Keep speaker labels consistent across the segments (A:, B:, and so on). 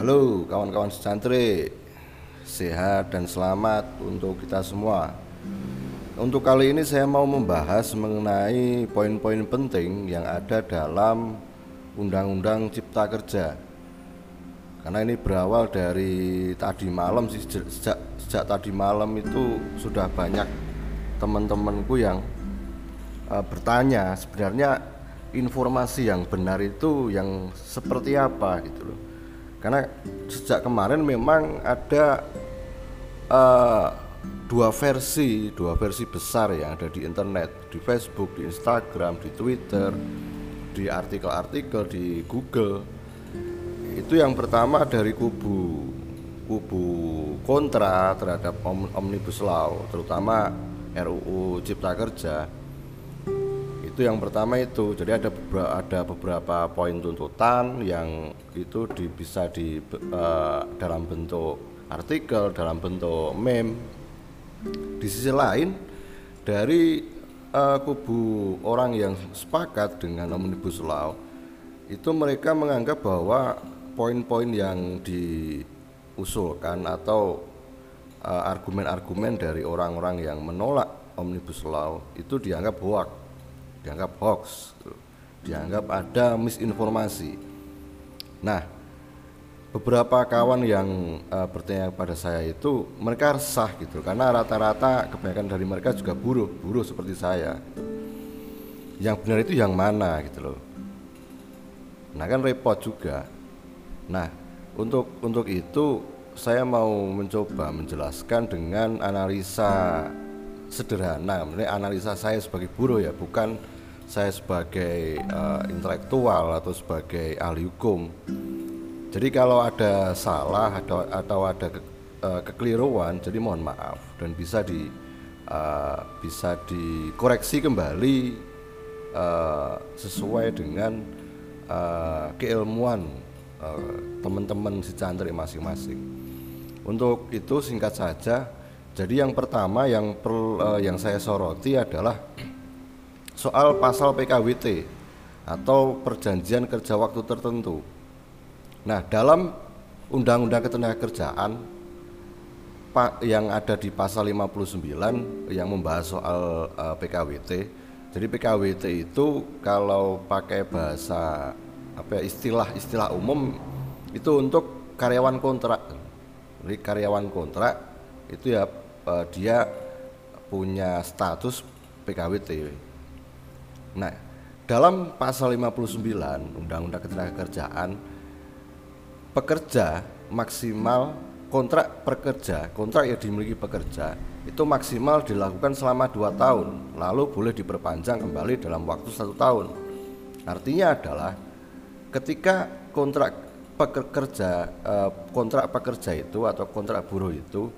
A: Halo kawan-kawan secantri Sehat dan selamat untuk kita semua. Untuk kali ini saya mau membahas mengenai poin-poin penting yang ada dalam Undang-Undang Cipta Kerja. Karena ini berawal dari tadi malam sih Sejak, sejak tadi malam itu sudah banyak teman-temanku yang uh, bertanya Sebenarnya informasi yang benar itu yang seperti apa? Gitu loh karena sejak kemarin memang ada uh, dua versi dua versi besar yang ada di internet di Facebook di Instagram di Twitter di artikel-artikel di Google. Itu yang pertama dari kubu kubu kontra terhadap omnibus law terutama RUU Cipta Kerja itu yang pertama itu. Jadi ada beberapa, ada beberapa poin tuntutan yang itu di, bisa di uh, dalam bentuk artikel dalam bentuk meme di sisi lain dari uh, kubu orang yang sepakat dengan omnibus law itu mereka menganggap bahwa poin-poin yang diusulkan atau eh, argumen-argumen uh, dari orang-orang yang menolak omnibus law itu dianggap hoax dianggap hoax dianggap ada misinformasi. Nah beberapa kawan yang uh, bertanya pada saya itu mereka resah gitu karena rata-rata kebanyakan dari mereka juga buruh buruh seperti saya. Yang benar itu yang mana gitu loh. Nah kan repot juga. Nah untuk untuk itu saya mau mencoba menjelaskan dengan analisa sederhana, ini analisa saya sebagai buruh ya, bukan saya sebagai uh, intelektual atau sebagai ahli hukum. Jadi kalau ada salah atau atau ada ke, uh, kekeliruan, jadi mohon maaf dan bisa di uh, bisa dikoreksi kembali uh, sesuai dengan uh, keilmuan teman-teman si cantrik masing-masing. Untuk itu singkat saja jadi yang pertama yang per, uh, yang saya soroti adalah soal pasal PKWT atau perjanjian kerja waktu tertentu. Nah, dalam Undang-Undang Ketenagakerjaan Pak yang ada di pasal 59 yang membahas soal uh, eh, PKWT. Jadi PKWT itu kalau pakai bahasa apa ya, istilah-istilah umum itu untuk karyawan kontrak. Jadi karyawan kontrak itu ya uh, dia punya status PKWT. Nah, dalam pasal 59 Undang-Undang Ketenagakerjaan pekerja maksimal kontrak pekerja, kontrak yang dimiliki pekerja itu maksimal dilakukan selama dua tahun, lalu boleh diperpanjang kembali dalam waktu satu tahun. Artinya adalah ketika kontrak pekerja eh, kontrak pekerja itu atau kontrak buruh itu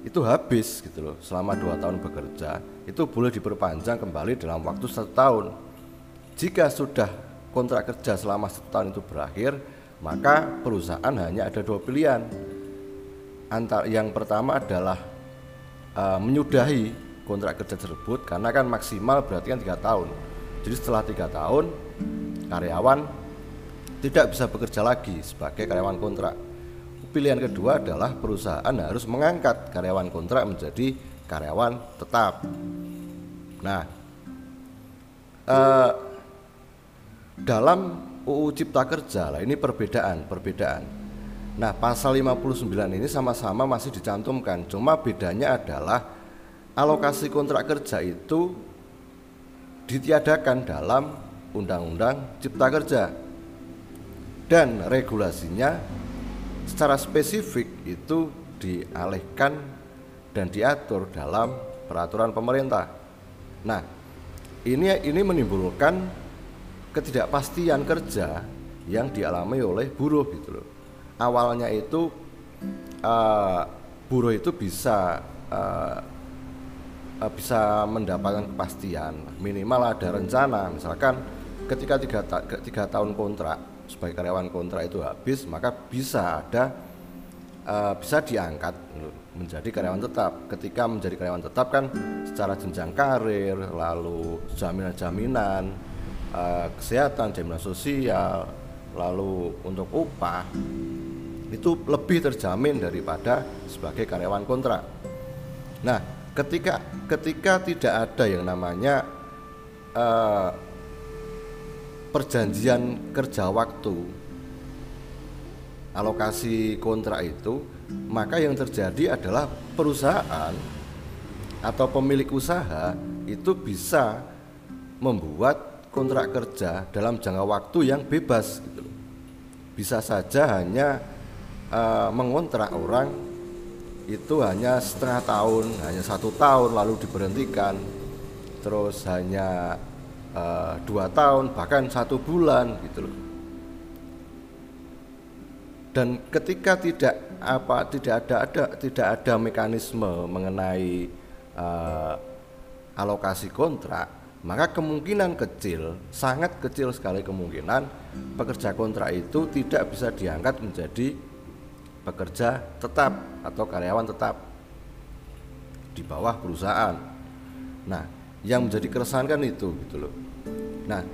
A: itu habis gitu loh selama dua tahun bekerja itu boleh diperpanjang kembali dalam waktu satu tahun. Jika sudah kontrak kerja selama satu tahun itu berakhir maka perusahaan hanya ada dua pilihan. Antara yang pertama adalah uh, menyudahi kontrak kerja tersebut karena kan maksimal berarti kan tiga tahun. Jadi setelah tiga tahun karyawan tidak bisa bekerja lagi sebagai karyawan kontrak Pilihan kedua adalah perusahaan harus mengangkat karyawan kontrak menjadi karyawan tetap. Nah, eh, dalam UU Cipta Kerja lah ini perbedaan, perbedaan. Nah, pasal 59 ini sama-sama masih dicantumkan, cuma bedanya adalah alokasi kontrak kerja itu ditiadakan dalam Undang-Undang Cipta Kerja dan regulasinya secara spesifik itu dialihkan dan diatur dalam peraturan pemerintah. Nah, ini ini menimbulkan ketidakpastian kerja yang dialami oleh buruh gitu loh. Awalnya itu uh, buruh itu bisa uh, uh, bisa mendapatkan kepastian minimal ada rencana misalkan ketika tiga, ta tiga tahun kontrak sebagai karyawan kontrak itu habis maka bisa ada uh, bisa diangkat menjadi karyawan tetap ketika menjadi karyawan tetap kan secara jenjang karir lalu jaminan-jaminan uh, kesehatan jaminan sosial lalu untuk upah itu lebih terjamin daripada sebagai karyawan kontrak. Nah, ketika ketika tidak ada yang namanya uh, perjanjian kerja waktu alokasi kontrak itu, maka yang terjadi adalah perusahaan atau pemilik usaha itu bisa membuat kontrak kerja dalam jangka waktu yang bebas gitu Bisa saja hanya uh, mengontrak orang itu hanya setengah tahun, hanya satu tahun lalu diberhentikan, terus hanya uh, dua tahun bahkan satu bulan gitu loh. Dan ketika tidak apa tidak ada ada tidak ada mekanisme mengenai uh, alokasi kontrak, maka kemungkinan kecil, sangat kecil sekali kemungkinan pekerja kontrak itu tidak bisa diangkat menjadi pekerja tetap atau karyawan tetap di bawah perusahaan. Nah, yang menjadi keresahan kan itu gitu loh. Nah,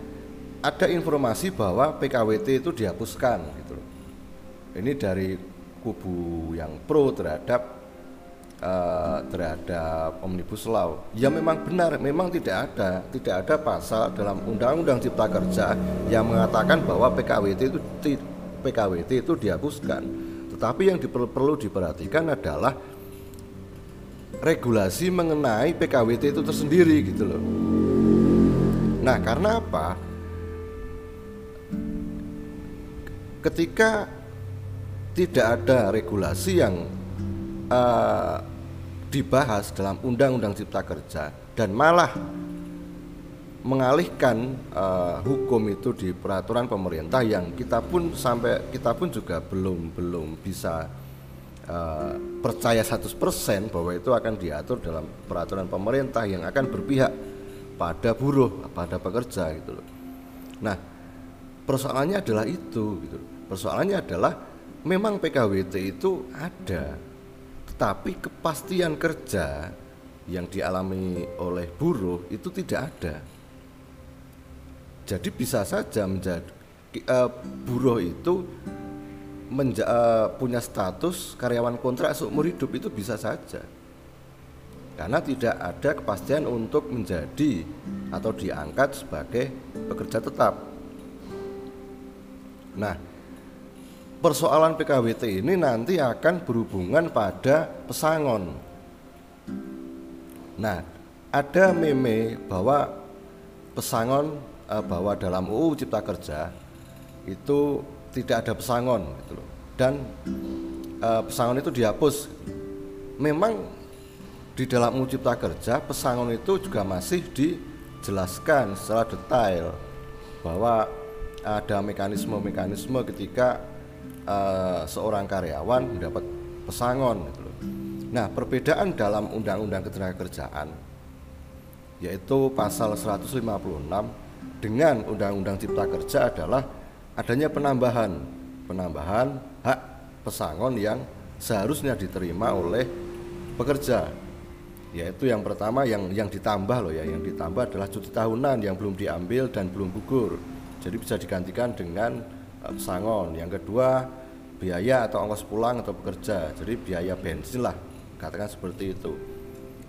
A: ada informasi bahwa PKWT itu dihapuskan gitu loh. Ini dari kubu yang pro terhadap uh, terhadap omnibus law. Ya memang benar, memang tidak ada, tidak ada pasal dalam Undang-Undang Cipta Kerja yang mengatakan bahwa PKWT itu PKWT itu dihapuskan tetapi yang perlu diperhatikan adalah regulasi mengenai PKWT itu tersendiri gitu loh. Nah, karena apa? Ketika tidak ada regulasi yang uh, dibahas dalam Undang-Undang Cipta Kerja dan malah mengalihkan uh, hukum itu di peraturan pemerintah yang kita pun sampai kita pun juga belum belum bisa uh, percaya 100% bahwa itu akan diatur dalam peraturan pemerintah yang akan berpihak pada buruh, pada pekerja gitu loh. Nah, persoalannya adalah itu gitu. Persoalannya adalah memang PKWT itu ada, tetapi kepastian kerja yang dialami oleh buruh itu tidak ada jadi bisa saja menjadi uh, buruh itu menja, uh, punya status karyawan kontrak seumur hidup itu bisa saja. Karena tidak ada kepastian untuk menjadi atau diangkat sebagai pekerja tetap. Nah, persoalan PKWT ini nanti akan berhubungan pada pesangon. Nah, ada meme bahwa pesangon uh, bahwa dalam UU Cipta Kerja itu tidak ada pesangon gitu loh. Dan uh, pesangon itu dihapus. Memang di dalam UU Cipta Kerja pesangon itu juga masih dijelaskan secara detail bahwa ada mekanisme-mekanisme ketika uh, seorang karyawan mendapat pesangon gitu loh. Nah, perbedaan dalam Undang-Undang Ketenagakerjaan yaitu pasal 156 dengan Undang-Undang Cipta Kerja adalah adanya penambahan. Penambahan hak pesangon yang seharusnya diterima oleh pekerja. Yaitu yang pertama yang yang ditambah loh ya. Yang ditambah adalah cuti tahunan yang belum diambil dan belum gugur. Jadi bisa digantikan dengan uh, pesangon. Yang kedua biaya atau ongkos pulang atau bekerja jadi biaya bensin lah. Katakan seperti itu.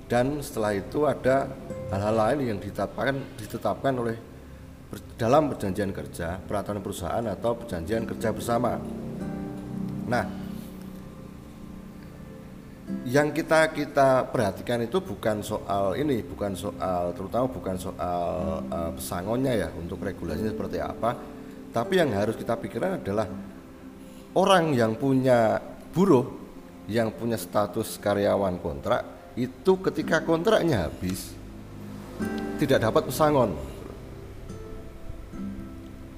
A: Dan setelah itu ada hal-hal lain yang ditetapkan ditetapkan oleh dalam perjanjian kerja, peraturan perusahaan atau perjanjian kerja bersama. Nah, yang kita kita perhatikan itu bukan soal ini, bukan soal terutama bukan soal uh, pesangonnya ya untuk regulasinya seperti apa, tapi yang harus kita pikirkan adalah orang yang punya buruh yang punya status karyawan kontrak itu ketika kontraknya habis tidak dapat pesangon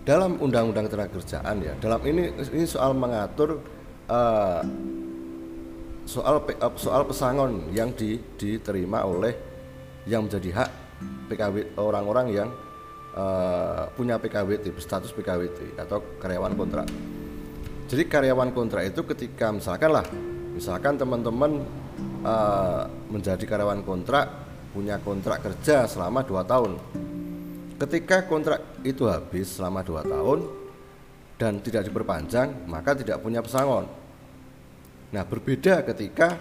A: dalam undang-undang kerjaan ya dalam ini ini soal mengatur uh, soal uh, soal pesangon yang di, diterima oleh yang menjadi hak PKW orang-orang yang uh, punya PKWT berstatus PKWT atau karyawan kontrak. Jadi karyawan kontrak itu ketika misalkan lah misalkan teman-teman uh, menjadi karyawan kontrak punya kontrak kerja selama dua tahun Ketika kontrak itu habis selama dua tahun dan tidak diperpanjang, maka tidak punya pesangon. Nah, berbeda ketika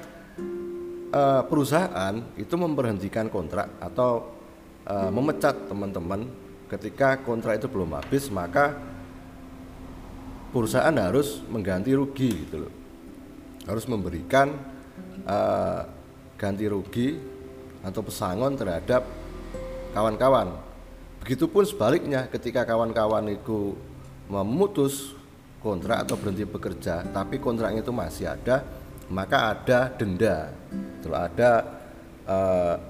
A: uh, perusahaan itu memberhentikan kontrak atau uh, memecat teman-teman ketika kontrak itu belum habis, maka perusahaan harus mengganti rugi gitu loh. Harus memberikan uh, ganti rugi atau pesangon terhadap kawan-kawan. Begitupun sebaliknya ketika kawan-kawan itu memutus kontrak atau berhenti bekerja tapi kontraknya itu masih ada maka ada denda. Itu ada uh,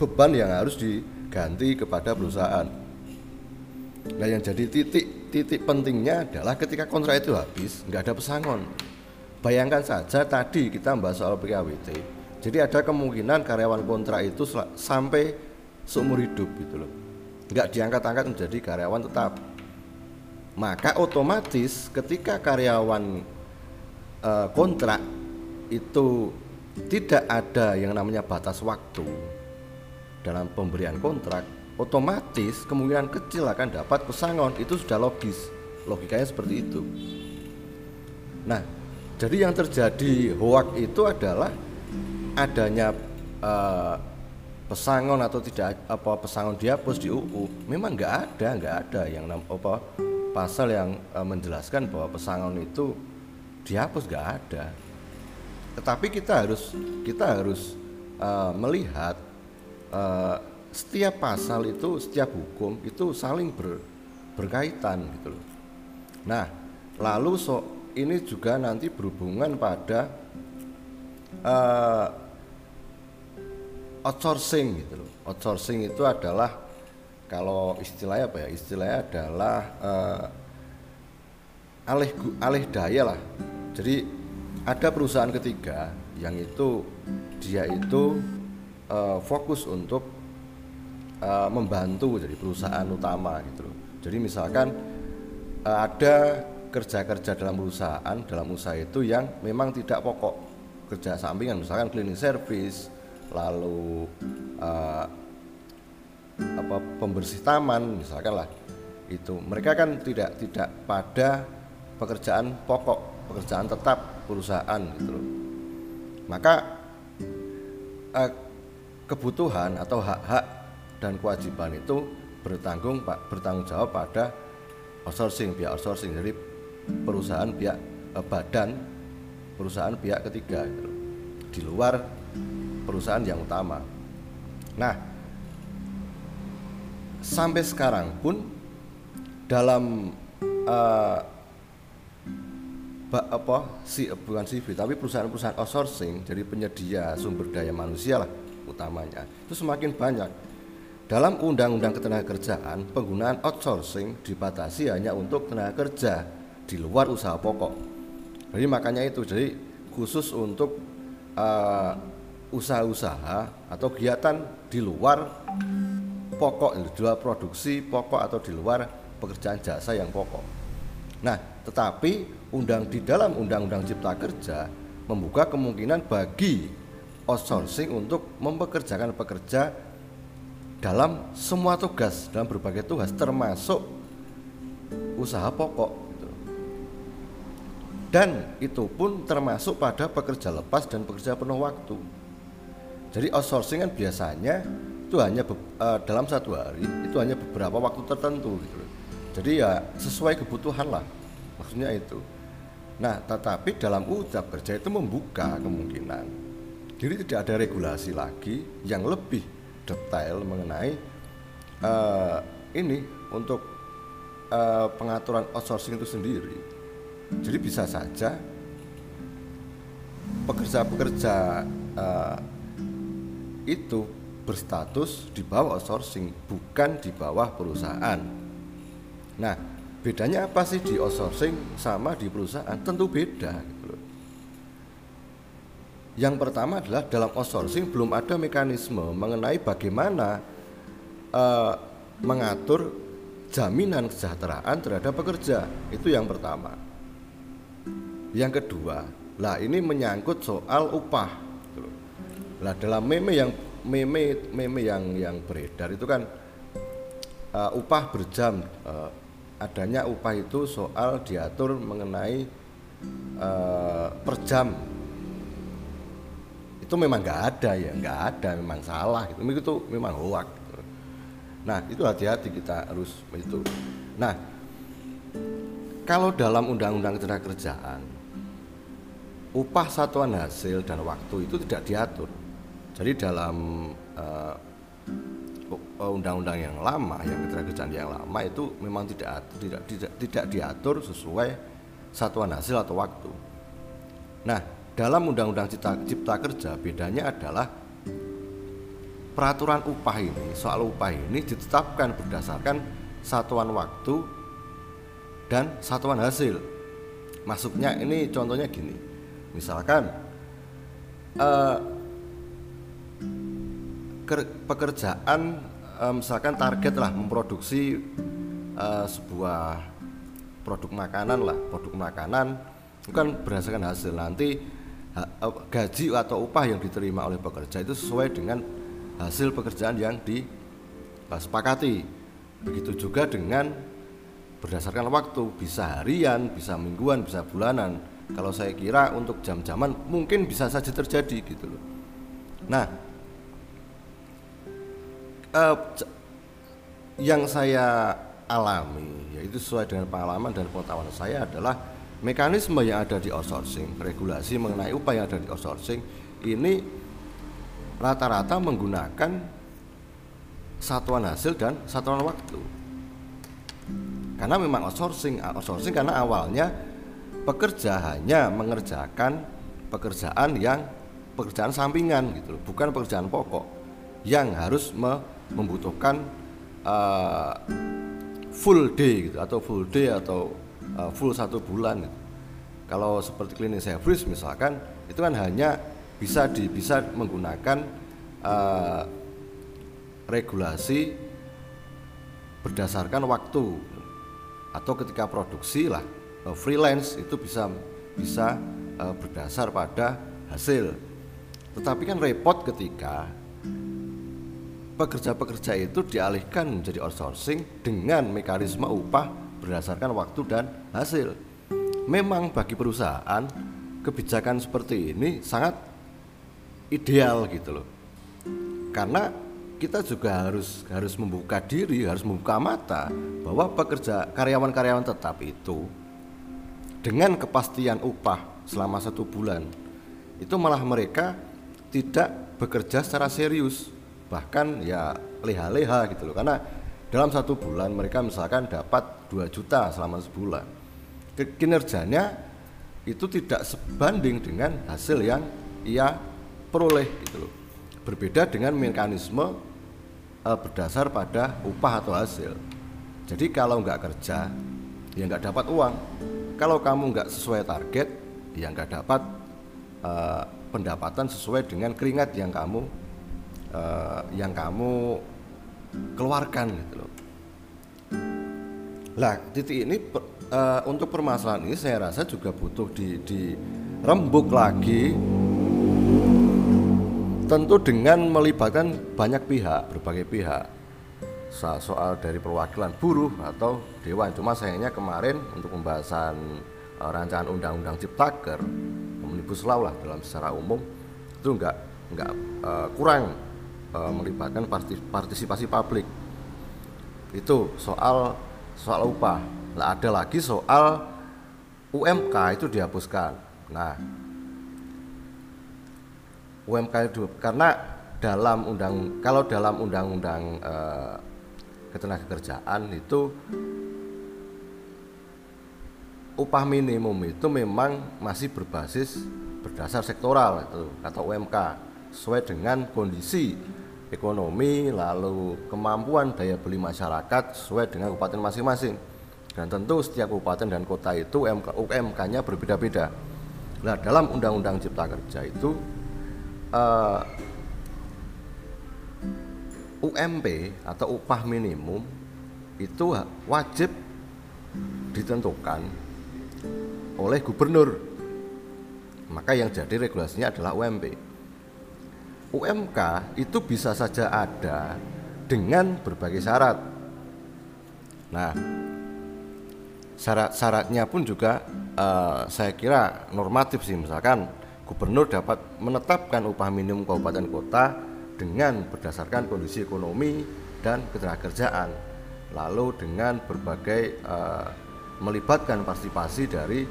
A: beban yang harus diganti kepada perusahaan. Nah yang jadi titik titik pentingnya adalah ketika kontrak itu habis nggak ada pesangon. Bayangkan saja tadi kita membahas soal PKWT jadi ada kemungkinan karyawan kontrak itu sampai seumur hidup gitu loh nggak diangkat-angkat menjadi karyawan tetap. Maka otomatis ketika karyawan e, kontrak itu tidak ada yang namanya batas waktu dalam pemberian kontrak otomatis kemungkinan kecil akan dapat pesangon itu sudah logis. Logikanya seperti itu. Nah jadi yang terjadi hoak itu adalah adanya e, pesangon atau tidak apa pesangon dihapus di UU memang nggak ada nggak ada yang apa pasal yang uh, menjelaskan bahwa pesangon itu dihapus nggak ada. Tetapi kita harus kita harus uh, melihat uh, setiap pasal itu setiap hukum itu saling ber, berkaitan gitu loh. Nah, lalu so ini juga nanti berhubungan pada uh, outsourcing gitu loh. Outsourcing itu adalah kalau istilahnya apa ya? Istilahnya adalah uh, alih alih daya lah. Jadi ada perusahaan ketiga yang itu dia itu uh, fokus untuk uh, membantu jadi perusahaan utama gitu loh. Jadi misalkan uh, ada kerja-kerja dalam perusahaan dalam usaha itu yang memang tidak pokok. Kerja sampingan misalkan cleaning service lalu uh, apa pembersih taman misalkan lah itu mereka kan tidak tidak pada pekerjaan pokok pekerjaan tetap perusahaan gitu loh. Maka eh, kebutuhan atau hak-hak dan kewajiban itu bertanggung pak bertanggung jawab pada outsourcing pihak outsourcing dari perusahaan pihak eh, badan perusahaan pihak ketiga gitu di luar perusahaan yang utama. Nah sampai sekarang pun dalam uh, apa si bukan CV tapi perusahaan-perusahaan outsourcing jadi penyedia sumber daya manusia lah utamanya itu semakin banyak. Dalam undang-undang ketenagakerjaan penggunaan outsourcing dibatasi hanya untuk tenaga kerja di luar usaha pokok. Jadi makanya itu jadi khusus untuk uh, usaha-usaha atau kegiatan di luar pokok di luar produksi pokok atau di luar pekerjaan jasa yang pokok. Nah, tetapi undang di dalam Undang-Undang Cipta Kerja membuka kemungkinan bagi outsourcing untuk mempekerjakan pekerja dalam semua tugas dalam berbagai tugas termasuk usaha pokok gitu. dan itu pun termasuk pada pekerja lepas dan pekerja penuh waktu jadi outsourcing kan biasanya itu hanya uh, dalam satu hari itu hanya beberapa waktu tertentu gitu jadi ya sesuai kebutuhan lah maksudnya itu. Nah tetapi dalam ucap kerja itu membuka kemungkinan. Jadi tidak ada regulasi lagi yang lebih detail mengenai uh, ini untuk uh, pengaturan outsourcing itu sendiri. Jadi bisa saja pekerja-pekerja uh, itu berstatus di bawah outsourcing bukan di bawah perusahaan. Nah, bedanya apa sih di outsourcing sama di perusahaan? Tentu beda gitu Yang pertama adalah dalam outsourcing belum ada mekanisme mengenai bagaimana uh, mengatur jaminan kesejahteraan terhadap pekerja. Itu yang pertama. Yang kedua, lah ini menyangkut soal upah. Lah dalam meme yang meme meme yang yang beredar itu kan uh, upah berjam uh, adanya upah itu soal diatur mengenai uh, per jam. Itu memang nggak ada ya nggak ada memang salah gitu itu memang hoak. Nah itu hati-hati kita harus itu. Nah kalau dalam undang-undang ketenaga kerjaan upah satuan hasil dan waktu itu tidak diatur jadi dalam uh, undang-undang yang lama yang ketenagakerjaan yang lama itu memang tidak tidak tidak tidak diatur sesuai satuan hasil atau waktu. Nah, dalam undang-undang cipta, cipta kerja bedanya adalah peraturan upah ini soal upah ini ditetapkan berdasarkan satuan waktu dan satuan hasil. Masuknya ini contohnya gini, misalkan eh, pekerjaan uh, misalkan target lah memproduksi uh, sebuah produk makanan lah produk makanan itu kan berdasarkan hasil. Nanti uh, gaji atau upah yang diterima oleh pekerja itu sesuai dengan hasil pekerjaan yang disepakati begitu juga dengan berdasarkan waktu bisa harian bisa mingguan bisa bulanan. Kalau saya kira untuk jam-jaman mungkin bisa saja terjadi gitu loh. Nah uh, yang saya alami yaitu sesuai dengan pengalaman dan pengetahuan saya adalah mekanisme yang ada di outsourcing, regulasi mengenai upah yang ada di outsourcing ini rata-rata menggunakan satuan hasil dan satuan waktu. Karena memang outsourcing, outsourcing karena awalnya pekerja hanya mengerjakan pekerjaan yang pekerjaan sampingan gitu bukan pekerjaan pokok yang harus membutuhkan uh, full day gitu atau full day atau uh, full satu bulan gitu. kalau seperti klinik service misalkan itu kan hanya bisa di bisa menggunakan uh, regulasi berdasarkan waktu atau ketika produksi lah freelance itu bisa bisa uh, berdasar pada hasil tetapi kan repot ketika pekerja-pekerja itu dialihkan menjadi outsourcing dengan mekanisme upah berdasarkan waktu dan hasil. Memang bagi perusahaan kebijakan seperti ini sangat ideal gitu loh. Karena kita juga harus harus membuka diri, harus membuka mata bahwa pekerja karyawan-karyawan tetap itu dengan kepastian upah selama satu bulan itu malah mereka tidak bekerja secara serius bahkan ya leha-leha gitu loh. Karena dalam satu bulan mereka misalkan dapat 2 juta selama sebulan. Kinerjanya itu tidak sebanding dengan hasil yang ia peroleh gitu loh. Berbeda dengan mekanisme uh, berdasar pada upah atau hasil. Jadi kalau nggak kerja ya nggak dapat uang. Kalau kamu nggak sesuai target ya nggak dapat uh, pendapatan sesuai dengan keringat yang kamu uh, yang kamu keluarkan gitu loh. Lah titik ini uh, untuk permasalahan ini saya rasa juga butuh di, di rembuk lagi. Tentu dengan melibatkan banyak pihak berbagai pihak. Soal dari perwakilan buruh atau dewan. Cuma sayangnya kemarin untuk pembahasan uh, rancangan undang-undang ciptaker omnibus law lah dalam secara umum itu enggak enggak uh, kurang uh, melibatkan partisipasi publik. Itu soal soal upah. Lah ada lagi soal UMK itu dihapuskan. Nah UMK itu karena dalam undang kalau dalam undang-undang uh, ketenagakerjaan itu upah minimum itu memang masih berbasis berdasar sektoral itu atau UMK sesuai dengan kondisi ekonomi lalu kemampuan daya beli masyarakat sesuai dengan kabupaten masing-masing dan tentu setiap kabupaten dan kota itu UMK-nya berbeda-beda. Nah dalam Undang-Undang Cipta Kerja itu uh, eh, UMP atau upah minimum itu wajib ditentukan oleh gubernur. Maka yang jadi regulasinya adalah UMP. UMK itu bisa saja ada dengan berbagai syarat. Nah, syarat-syaratnya pun juga uh, saya kira normatif sih misalkan gubernur dapat menetapkan upah minimum kabupaten kota dengan berdasarkan kondisi ekonomi dan ketenagakerjaan lalu dengan berbagai uh, melibatkan partisipasi dari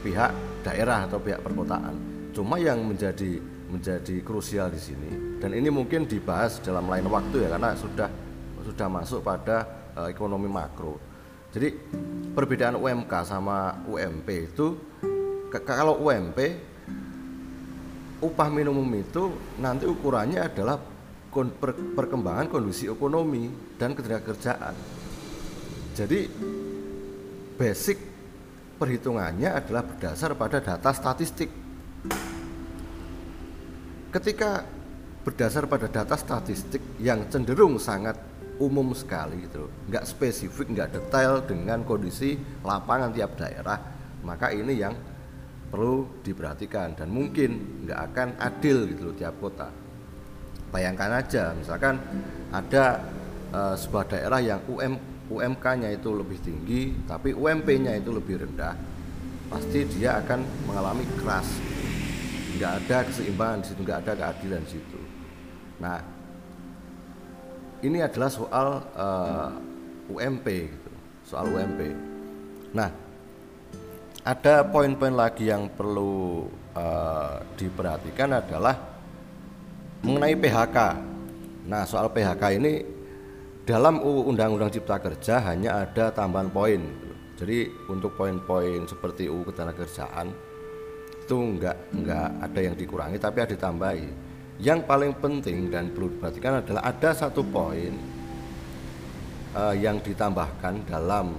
A: pihak daerah atau pihak perkotaan cuma yang menjadi menjadi krusial di sini dan ini mungkin dibahas dalam lain waktu ya karena sudah sudah masuk pada uh, ekonomi makro jadi perbedaan UMK sama UMP itu kalau UMP upah minimum itu nanti ukurannya adalah perkembangan kondisi ekonomi dan ketenagakerjaan. Jadi basic perhitungannya adalah berdasar pada data statistik. Ketika berdasar pada data statistik yang cenderung sangat umum sekali gitu nggak spesifik nggak detail dengan kondisi lapangan tiap daerah maka ini yang perlu diperhatikan dan mungkin nggak akan adil gitu loh tiap kota. Bayangkan aja misalkan ada e, sebuah daerah yang UM UMK-nya itu lebih tinggi tapi UMP-nya itu lebih rendah pasti dia akan mengalami keras nggak ada keseimbangan di situ nggak ada keadilan di situ nah ini adalah soal uh, eh, UMP gitu, soal UMP. Nah, ada poin-poin lagi yang perlu uh, diperhatikan adalah mengenai PHK. Nah, soal PHK ini dalam Undang-Undang Cipta Kerja hanya ada tambahan poin. Gitu. Jadi untuk poin-poin seperti UU Ketenagakerjaan itu enggak enggak ada yang dikurangi tapi ada ditambahi yang paling penting dan perlu diperhatikan adalah ada satu poin uh, yang ditambahkan dalam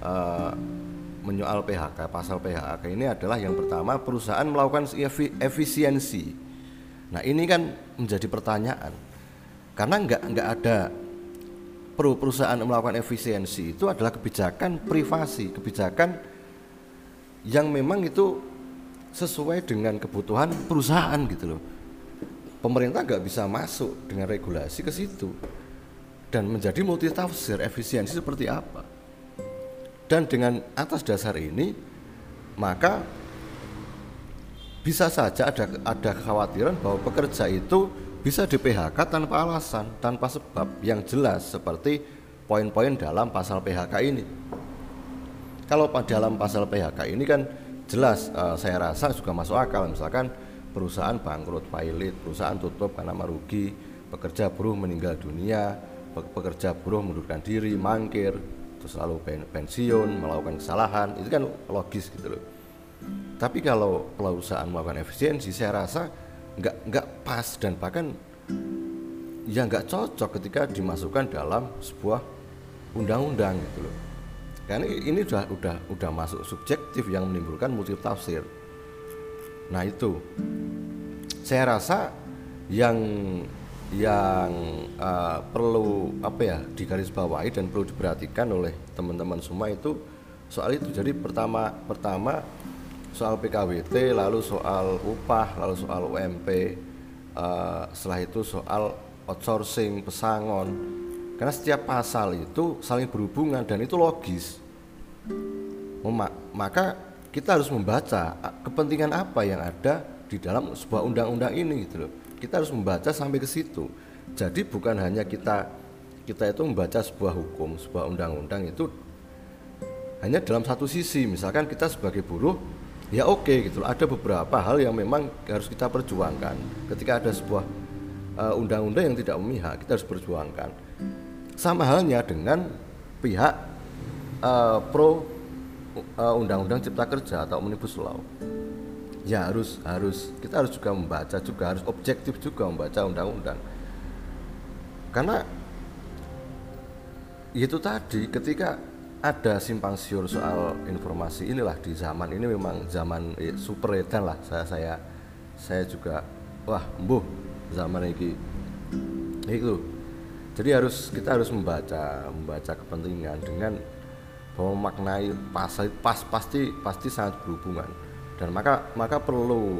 A: uh, menyoal PHK pasal PHK ini adalah yang pertama perusahaan melakukan efisiensi. Nah ini kan menjadi pertanyaan karena nggak nggak ada perusahaan melakukan efisiensi itu adalah kebijakan privasi, kebijakan yang memang itu sesuai dengan kebutuhan perusahaan gitu loh. Pemerintah nggak bisa masuk dengan regulasi ke situ dan menjadi multi tafsir efisiensi seperti apa. Dan dengan atas dasar ini maka bisa saja ada ada kekhawatiran bahwa pekerja itu bisa di PHK tanpa alasan tanpa sebab yang jelas seperti poin-poin dalam pasal PHK ini. Kalau dalam pasal PHK ini kan jelas uh, saya rasa juga masuk akal. Misalkan perusahaan bangkrut pilot perusahaan tutup karena merugi pekerja buruh meninggal dunia pekerja buruh mundurkan diri mangkir terus lalu pensiun melakukan kesalahan. Itu kan logis gitu loh. Tapi kalau perusahaan melakukan efisiensi saya rasa nggak nggak pas dan bahkan ya nggak cocok ketika dimasukkan dalam sebuah undang-undang gitu loh karena ini udah udah udah masuk subjektif yang menimbulkan multi tafsir Nah itu saya rasa yang yang uh, perlu apa ya digarisbawahi dan perlu diperhatikan oleh teman-teman semua itu soal itu. Jadi pertama pertama soal PKWT, lalu soal upah, lalu soal UMP, uh, eh, setelah itu soal outsourcing, pesangon. Karena setiap pasal itu saling berhubungan dan itu logis. Maka kita harus membaca kepentingan apa yang ada di dalam sebuah undang-undang ini gitu loh. Kita harus membaca sampai ke situ. Jadi bukan hanya kita kita itu membaca sebuah hukum, sebuah undang-undang itu hanya dalam satu sisi. Misalkan kita sebagai buruh ya oke okay, gitu loh. Ada beberapa hal yang memang harus kita perjuangkan. Ketika ada sebuah uh, undang-undang yang tidak memihak, kita harus perjuangkan. Sama halnya dengan pihak uh, pro uh, undang-undang cipta kerja atau omnibus law. Ya harus harus kita harus juga membaca juga harus objektif juga membaca undang-undang. Karena itu tadi ketika ada simpang siur soal informasi inilah di zaman ini memang zaman eh, super edan lah. Saya saya saya juga wah buh zaman ini. Itu jadi harus kita harus membaca membaca kepentingan dengan bahwa memaknai pas, pas pasti pasti sangat berhubungan. Dan maka maka perlu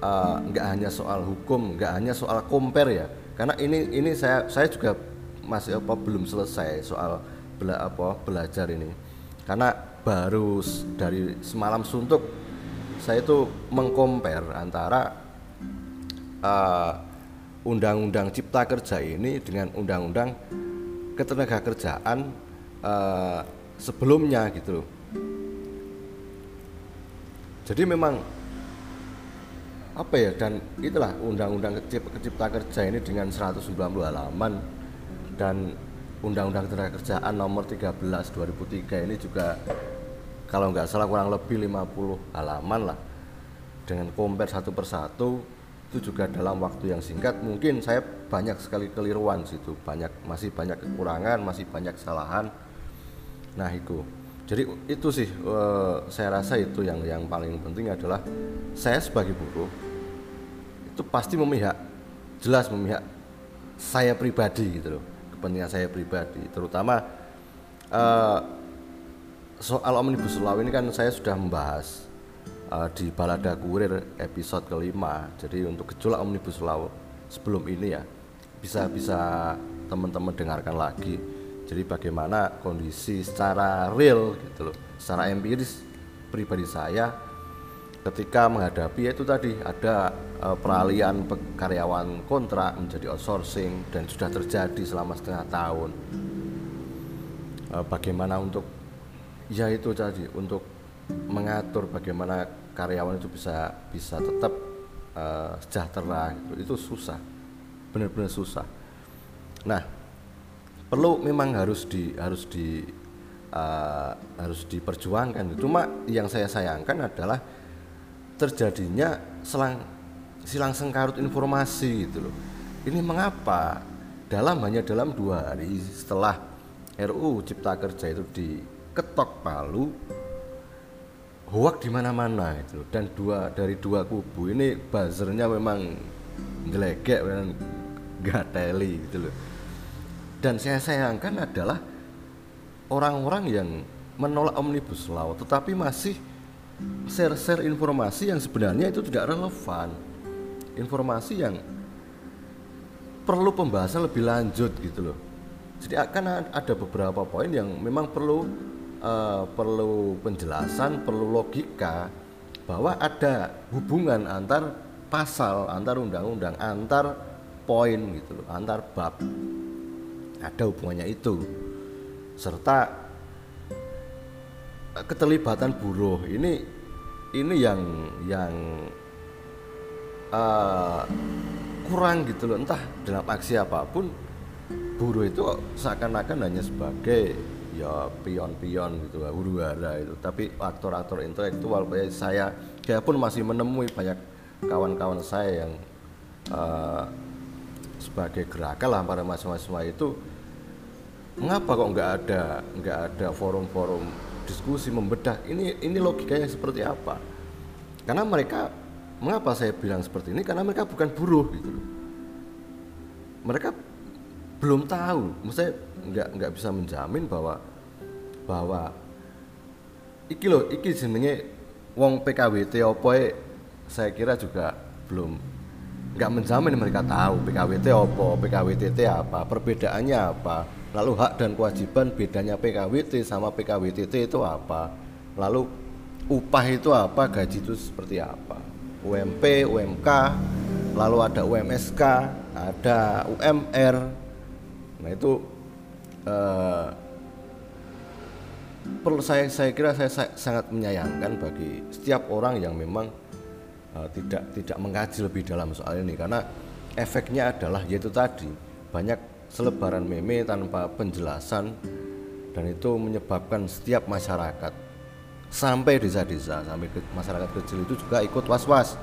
A: uh, nggak uh, hanya soal hukum nggak hanya soal compare ya. Karena ini ini saya saya juga masih apa belum selesai soal bela, apa belajar ini. Karena baru dari semalam suntuk saya itu mengkompar antara uh, undang-undang cipta kerja ini dengan undang-undang ketenaga kerjaan uh, sebelumnya gitu loh. Jadi memang apa ya dan itulah undang-undang cipta kerja ini dengan 190 halaman dan undang-undang ketenaga kerjaan nomor 13 2003 ini juga kalau nggak salah kurang lebih 50 halaman lah. Dengan compare satu persatu itu juga dalam waktu yang singkat. Mungkin saya banyak sekali keliruan situ. Banyak masih banyak kekurangan masih banyak kesalahan. Nah itu. Jadi itu sih uh, saya rasa itu yang yang paling penting adalah saya sebagai buruh itu pasti memihak jelas memihak saya pribadi gitu loh kepentingan saya pribadi. Terutama uh, soal omnibus law ini kan saya sudah membahas uh, di balada kurir episode kelima jadi untuk gejolak omnibus law sebelum ini ya bisa bisa teman-teman dengarkan lagi jadi bagaimana kondisi secara real gitu loh secara empiris pribadi saya ketika menghadapi itu tadi ada uh, peralihan karyawan kontrak menjadi outsourcing dan sudah terjadi selama setengah tahun. Uh, bagaimana untuk ya itu tadi untuk mengatur bagaimana karyawan itu bisa bisa tetap uh, sejahtera gitu. itu susah benar-benar susah nah perlu memang harus di harus di uh, harus diperjuangkan cuma yang saya sayangkan adalah terjadinya selang silang sengkarut informasi gitu loh. Ini mengapa dalam hanya dalam dua hari setelah RUU Cipta Kerja itu diketok palu hoak di mana-mana itu dan dua dari dua kubu ini buzzernya memang gelegek dan gateli gitu loh. Dan saya sayangkan adalah orang-orang yang menolak omnibus law tetapi masih share-share informasi yang sebenarnya itu tidak relevan. Informasi yang perlu pembahasan lebih lanjut gitu loh. Jadi akan ada beberapa poin yang memang perlu uh, perlu penjelasan perlu logika bahwa ada hubungan antar pasal antar undang-undang antar poin gitu loh antar bab. Ada hubungannya itu. Serta keterlibatan buruh. Ini ini yang yang uh, kurang gitu loh. Entah dalam aksi apa pun buruh itu seakan-akan hanya sebagai ya pion-pion gitu huru hara itu. Tapi aktor-aktor intelektual kayak saya saya pun masih menemui banyak kawan-kawan saya yang uh, sebagai gerakan lah pada masa-masa itu mengapa kok nggak ada nggak ada forum-forum diskusi membedah? Ini ini logikanya seperti apa? Karena mereka mengapa saya bilang seperti ini? Karena mereka bukan buruh gitu. Mereka belum tahu saya nggak nggak bisa menjamin bahwa bahwa iki loh iki jenenge wong PKWT opo saya kira juga belum nggak menjamin mereka tahu PKWT opo PKWTT apa perbedaannya apa Lalu hak dan kewajiban bedanya PKWT sama PKWTT itu apa? Lalu upah itu apa? Gaji itu seperti apa? UMP, UMK, lalu ada UMSK, ada UMR. Nah itu eh, perlu saya saya kira saya, saya sangat menyayangkan bagi setiap orang yang memang uh, tidak tidak mengkaji lebih dalam soal ini. Karena efeknya adalah yaitu tadi banyak selebaran meme tanpa penjelasan dan itu menyebabkan setiap masyarakat sampai desa-desa sampai ke masyarakat kecil itu juga ikut was-was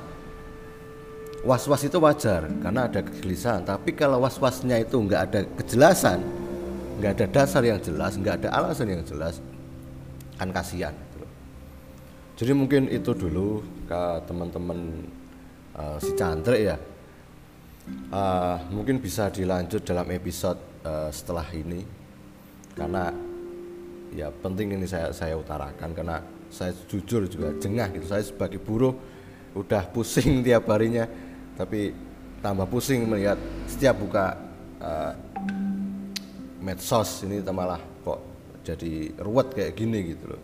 A: was-was itu wajar karena ada kegelisahan. Tapi kalau was-wasnya itu nggak ada kejelasan nggak ada dasar yang jelas nggak ada alasan yang jelas kan kasihan gitu jadi mungkin itu dulu ke teman-teman uh, si Chandra ya. Uh, mungkin bisa dilanjut dalam episode uh, setelah ini. Karena ya penting ini saya saya utarakan karena saya jujur juga jengah gitu. Saya sebagai buruh udah pusing tiap harinya tapi tambah pusing melihat setiap buka uh, medsos ini malah kok jadi ruwet kayak gini gitu loh.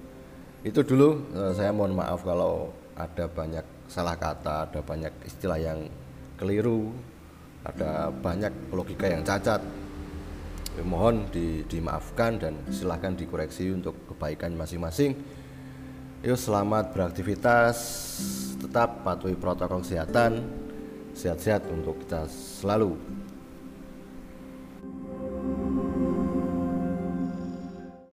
A: Itu dulu eh, saya mohon maaf kalau ada banyak salah kata ada banyak istilah yang keliru ada banyak logika yang cacat. Ya, mohon di, dimaafkan dan silahkan dikoreksi untuk kebaikan masing-masing. Yuk selamat beraktivitas tetap patuhi protokol kesehatan sehat-sehat untuk kita selalu